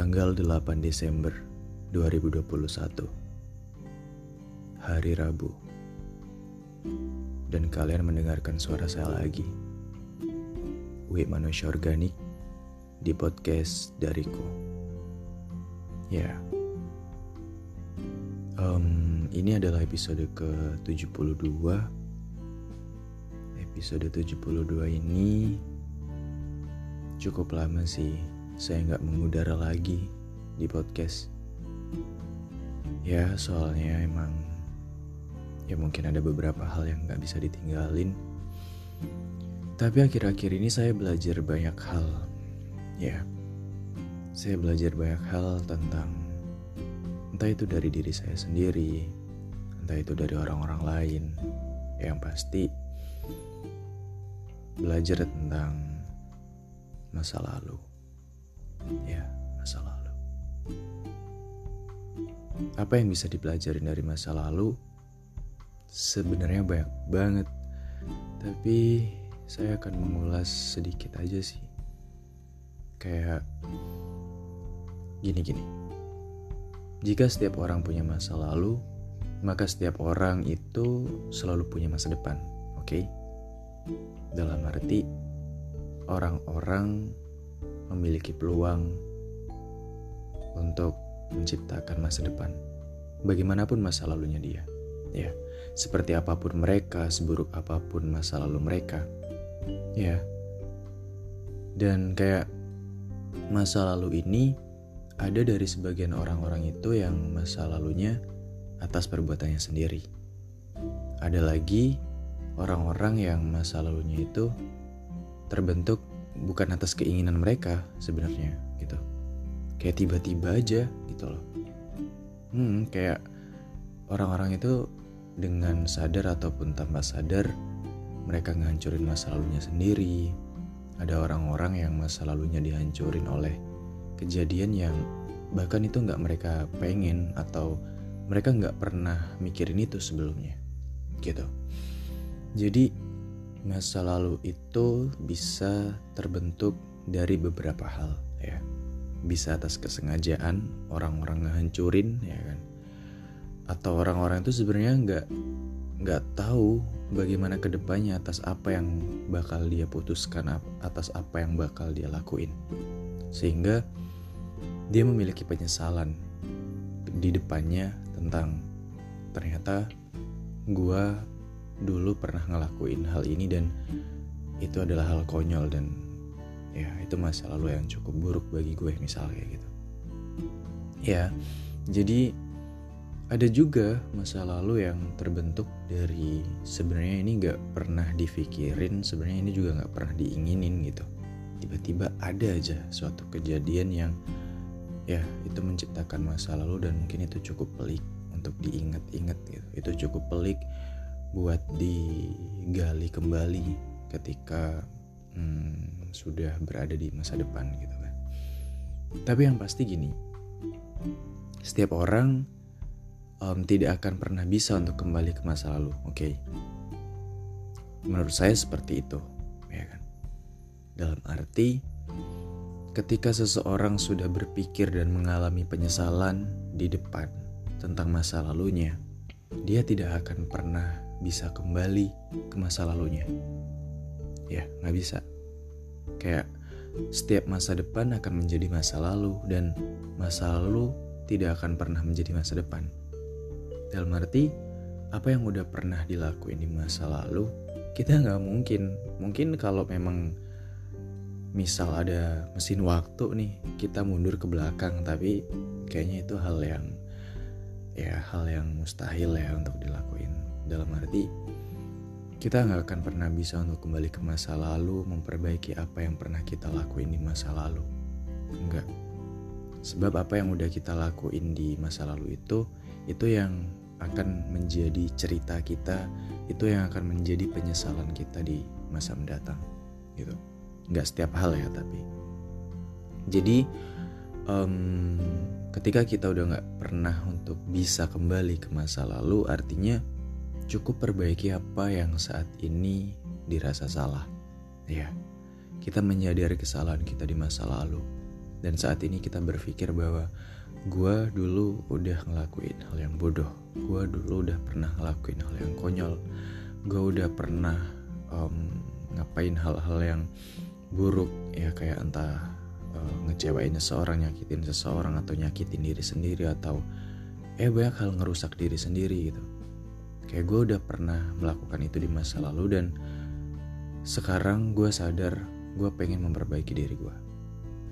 Tanggal 8 Desember 2021 Hari Rabu. Dan kalian mendengarkan suara saya lagi. Wik Manusia Organik. Di podcast dariku. Ya. Um, Ini adalah episode ke-72 Episode 72 ini Cukup lama sih saya nggak mengudara lagi di podcast. Ya soalnya emang ya mungkin ada beberapa hal yang nggak bisa ditinggalin. Tapi akhir-akhir ini saya belajar banyak hal. Ya, saya belajar banyak hal tentang entah itu dari diri saya sendiri, entah itu dari orang-orang lain. Yang pasti belajar tentang masa lalu ya masa lalu. Apa yang bisa dipelajari dari masa lalu? Sebenarnya banyak banget, tapi saya akan mengulas sedikit aja sih. Kayak gini-gini. Jika setiap orang punya masa lalu, maka setiap orang itu selalu punya masa depan, oke? Okay? Dalam arti orang-orang memiliki peluang untuk menciptakan masa depan. Bagaimanapun masa lalunya dia. Ya, seperti apa pun mereka, seburuk apa pun masa lalu mereka. Ya. Dan kayak masa lalu ini ada dari sebagian orang-orang itu yang masa lalunya atas perbuatannya sendiri. Ada lagi orang-orang yang masa lalunya itu terbentuk bukan atas keinginan mereka sebenarnya gitu. Kayak tiba-tiba aja gitu loh. Hmm kayak orang-orang itu dengan sadar ataupun tanpa sadar mereka ngancurin masa lalunya sendiri. Ada orang-orang yang masa lalunya dihancurin oleh kejadian yang bahkan itu nggak mereka pengen atau mereka nggak pernah mikirin itu sebelumnya gitu. Jadi masa lalu itu bisa terbentuk dari beberapa hal ya. Bisa atas kesengajaan orang-orang ngehancurin ya kan? Atau orang-orang itu sebenarnya nggak nggak tahu bagaimana ke depannya atas apa yang bakal dia putuskan atas apa yang bakal dia lakuin. Sehingga dia memiliki penyesalan di depannya tentang ternyata gua dulu pernah ngelakuin hal ini dan itu adalah hal konyol dan ya itu masa lalu yang cukup buruk bagi gue misalnya gitu. Ya jadi ada juga masa lalu yang terbentuk dari sebenarnya ini nggak pernah dipikirin sebenarnya ini juga nggak pernah diinginin gitu. Tiba-tiba ada aja suatu kejadian yang ya itu menciptakan masa lalu dan mungkin itu cukup pelik untuk diingat-ingat gitu. Itu cukup pelik buat digali kembali ketika hmm, sudah berada di masa depan gitu kan. Tapi yang pasti gini, setiap orang um, tidak akan pernah bisa untuk kembali ke masa lalu, oke? Okay? Menurut saya seperti itu, ya kan? Dalam arti ketika seseorang sudah berpikir dan mengalami penyesalan di depan tentang masa lalunya, dia tidak akan pernah bisa kembali ke masa lalunya. Ya, nggak bisa. Kayak setiap masa depan akan menjadi masa lalu dan masa lalu tidak akan pernah menjadi masa depan. Dalam arti, apa yang udah pernah dilakuin di masa lalu, kita nggak mungkin. Mungkin kalau memang misal ada mesin waktu nih, kita mundur ke belakang, tapi kayaknya itu hal yang ya hal yang mustahil ya untuk dilakuin dalam arti kita nggak akan pernah bisa untuk kembali ke masa lalu memperbaiki apa yang pernah kita lakuin di masa lalu. Enggak sebab apa yang udah kita lakuin di masa lalu itu itu yang akan menjadi cerita kita itu yang akan menjadi penyesalan kita di masa mendatang gitu. Nggak setiap hal ya tapi. Jadi um, ketika kita udah nggak pernah untuk bisa kembali ke masa lalu artinya cukup perbaiki apa yang saat ini dirasa salah. Ya, kita menyadari kesalahan kita di masa lalu. Dan saat ini kita berpikir bahwa gue dulu udah ngelakuin hal yang bodoh. Gue dulu udah pernah ngelakuin hal yang konyol. Gue udah pernah um, ngapain hal-hal yang buruk ya kayak entah uh, ngecewain seseorang, nyakitin seseorang atau nyakitin diri sendiri atau eh banyak hal ngerusak diri sendiri gitu. Kayak gue udah pernah melakukan itu di masa lalu dan sekarang gue sadar gue pengen memperbaiki diri gue.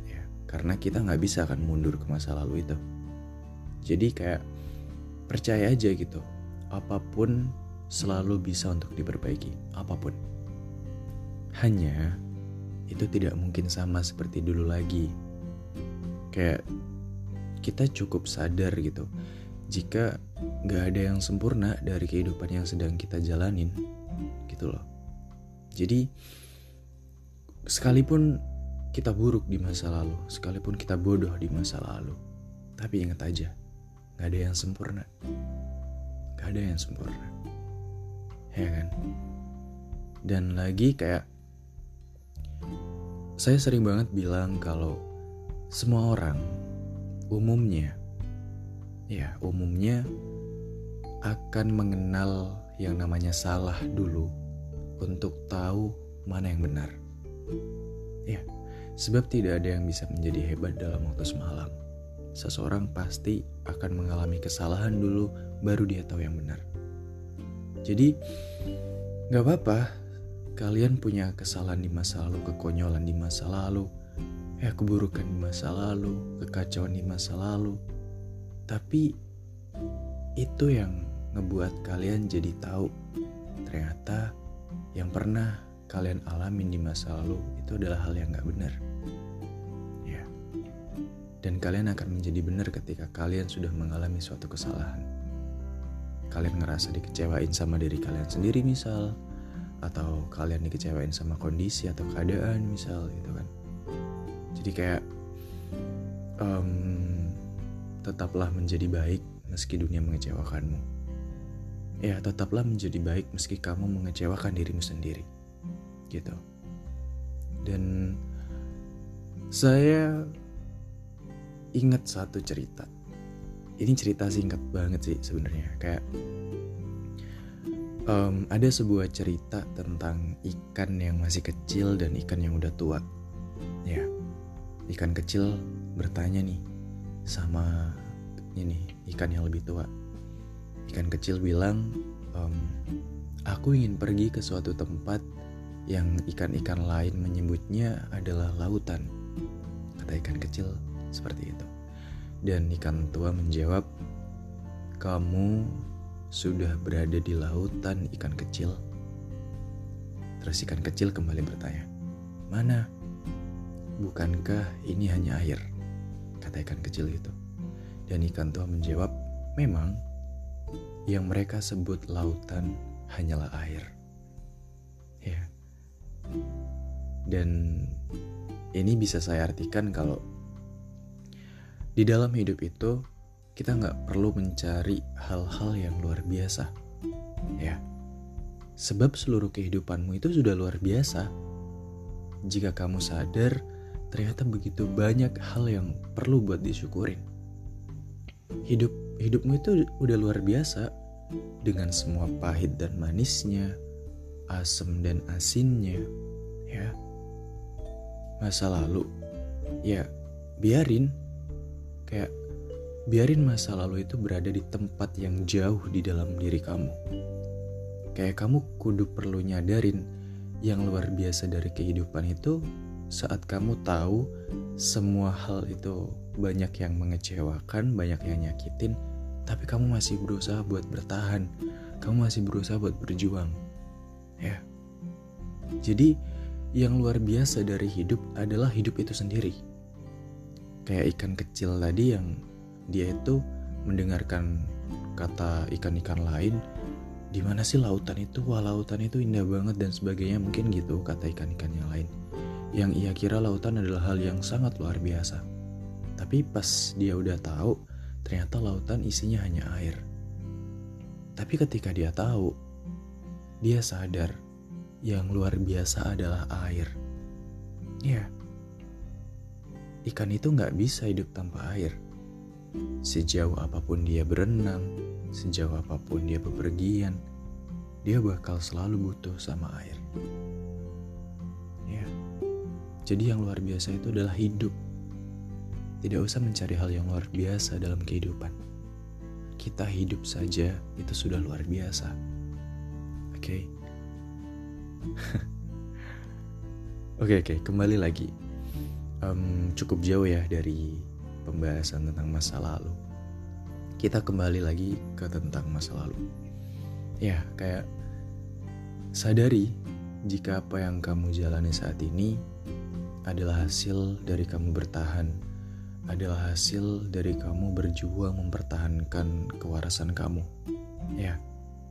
Ya, karena kita nggak bisa akan mundur ke masa lalu itu. Jadi kayak percaya aja gitu, apa pun selalu bisa untuk diperbaiki, apa pun. Hanya itu tidak mungkin sama seperti dulu lagi. Kayak kita cukup sadar gitu, jika gak ada yang sempurna dari kehidupan yang sedang kita jalanin, gitu loh. Jadi, sekalipun kita buruk di masa lalu, sekalipun kita bodoh di masa lalu, tapi ingat aja, gak ada yang sempurna. Gak ada yang sempurna. Ya kan? Dan lagi kayak saya sering banget bilang kalau semua orang umumnya ya umumnya akan mengenal yang namanya salah dulu untuk tahu mana yang benar. Ya, sebab tidak ada yang bisa menjadi hebat dalam waktu semalam. Seseorang pasti akan mengalami kesalahan dulu baru dia tahu yang benar. Jadi, gak apa-apa kalian punya kesalahan di masa lalu, kekonyolan di masa lalu, ya keburukan di masa lalu, kekacauan di masa lalu. Tapi itu yang ngebuat kalian jadi tahu ternyata yang pernah kalian alamin di masa lalu itu adalah hal yang gak benar. Ya. Dan kalian akan menjadi benar ketika kalian sudah mengalami suatu kesalahan. Kalian ngerasa dikecewain sama diri kalian sendiri misal, atau kalian dikecewain sama kondisi atau keadaan misal gitu kan jadi kayak um, tetaplah menjadi baik meski dunia mengecewakanmu. Ya tetaplah menjadi baik meski kamu mengecewakan dirimu sendiri. Gitu. Dan saya ingat satu cerita. Ini cerita singkat banget sih sebenarnya. Kayak um, ada sebuah cerita tentang ikan yang masih kecil dan ikan yang udah tua. Ya, ikan kecil bertanya nih sama ini ikan yang lebih tua. Ikan kecil bilang, um, aku ingin pergi ke suatu tempat yang ikan-ikan lain menyebutnya adalah lautan. Kata ikan kecil seperti itu. Dan ikan tua menjawab, kamu sudah berada di lautan ikan kecil? Terus ikan kecil kembali bertanya, Mana? Bukankah ini hanya air? Kata ikan kecil itu. Dan ikan tua menjawab, Memang, yang mereka sebut lautan hanyalah air. Ya. Dan ini bisa saya artikan kalau di dalam hidup itu kita nggak perlu mencari hal-hal yang luar biasa. Ya, sebab seluruh kehidupanmu itu sudah luar biasa. Jika kamu sadar, ternyata begitu banyak hal yang perlu buat disyukurin. Hidup hidupmu itu udah luar biasa dengan semua pahit dan manisnya, asam dan asinnya, ya. Masa lalu, ya biarin kayak biarin masa lalu itu berada di tempat yang jauh di dalam diri kamu. Kayak kamu kudu perlu nyadarin yang luar biasa dari kehidupan itu saat kamu tahu semua hal itu banyak yang mengecewakan, banyak yang nyakitin, tapi kamu masih berusaha buat bertahan, kamu masih berusaha buat berjuang. Ya. Jadi yang luar biasa dari hidup adalah hidup itu sendiri. Kayak ikan kecil tadi yang dia itu mendengarkan kata ikan-ikan lain di mana sih lautan itu wah lautan itu indah banget dan sebagainya mungkin gitu kata ikan-ikan yang lain yang ia kira lautan adalah hal yang sangat luar biasa tapi pas dia udah tahu ternyata lautan isinya hanya air tapi ketika dia tahu dia sadar yang luar biasa adalah air ya ikan itu nggak bisa hidup tanpa air. Sejauh apa pun dia berenang, sejauh apa pun dia bepergian, dia bakal selalu butuh sama air. Jadi yang luar biasa itu adalah hidup. Tidak usah mencari hal yang luar biasa dalam kehidupan. Kita hidup saja itu sudah luar biasa. Oke. Okay? Oke oke, kembali lagi. Um, cukup jauh ya dari pembahasan tentang masa lalu. Kita kembali lagi ke tentang masa lalu. Ya, kayak sadari jika apa yang kamu jalani saat ini adalah hasil dari kamu bertahan, adalah hasil dari kamu berjuang mempertahankan kewarasan kamu. Ya,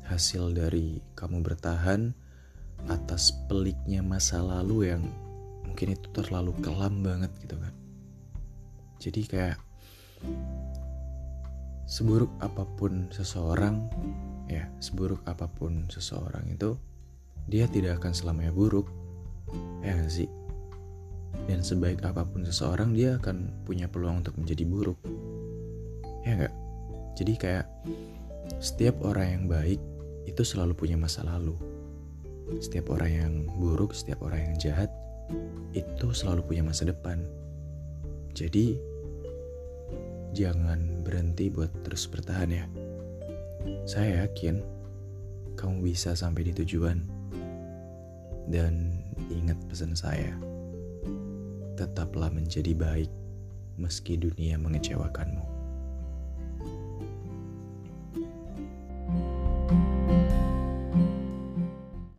hasil dari kamu bertahan atas peliknya masa lalu yang mungkin itu terlalu kelam banget gitu kan. Jadi kayak seburuk apa pun seseorang ya seburuk apa pun seseorang itu dia tidak akan selamanya buruk. Ya gak sih dan sebaik apa pun seseorang dia akan punya peluang untuk menjadi buruk ya nggak jadi kayak setiap orang yang baik itu selalu punya masa lalu setiap orang yang buruk, setiap orang yang jahat itu selalu punya masa depan. Jadi jangan berhenti buat terus bertahan ya. Saya yakin kamu bisa sampai di tujuan. Dan ingat pesan saya. Tetaplah menjadi baik meski dunia mengecewakanmu.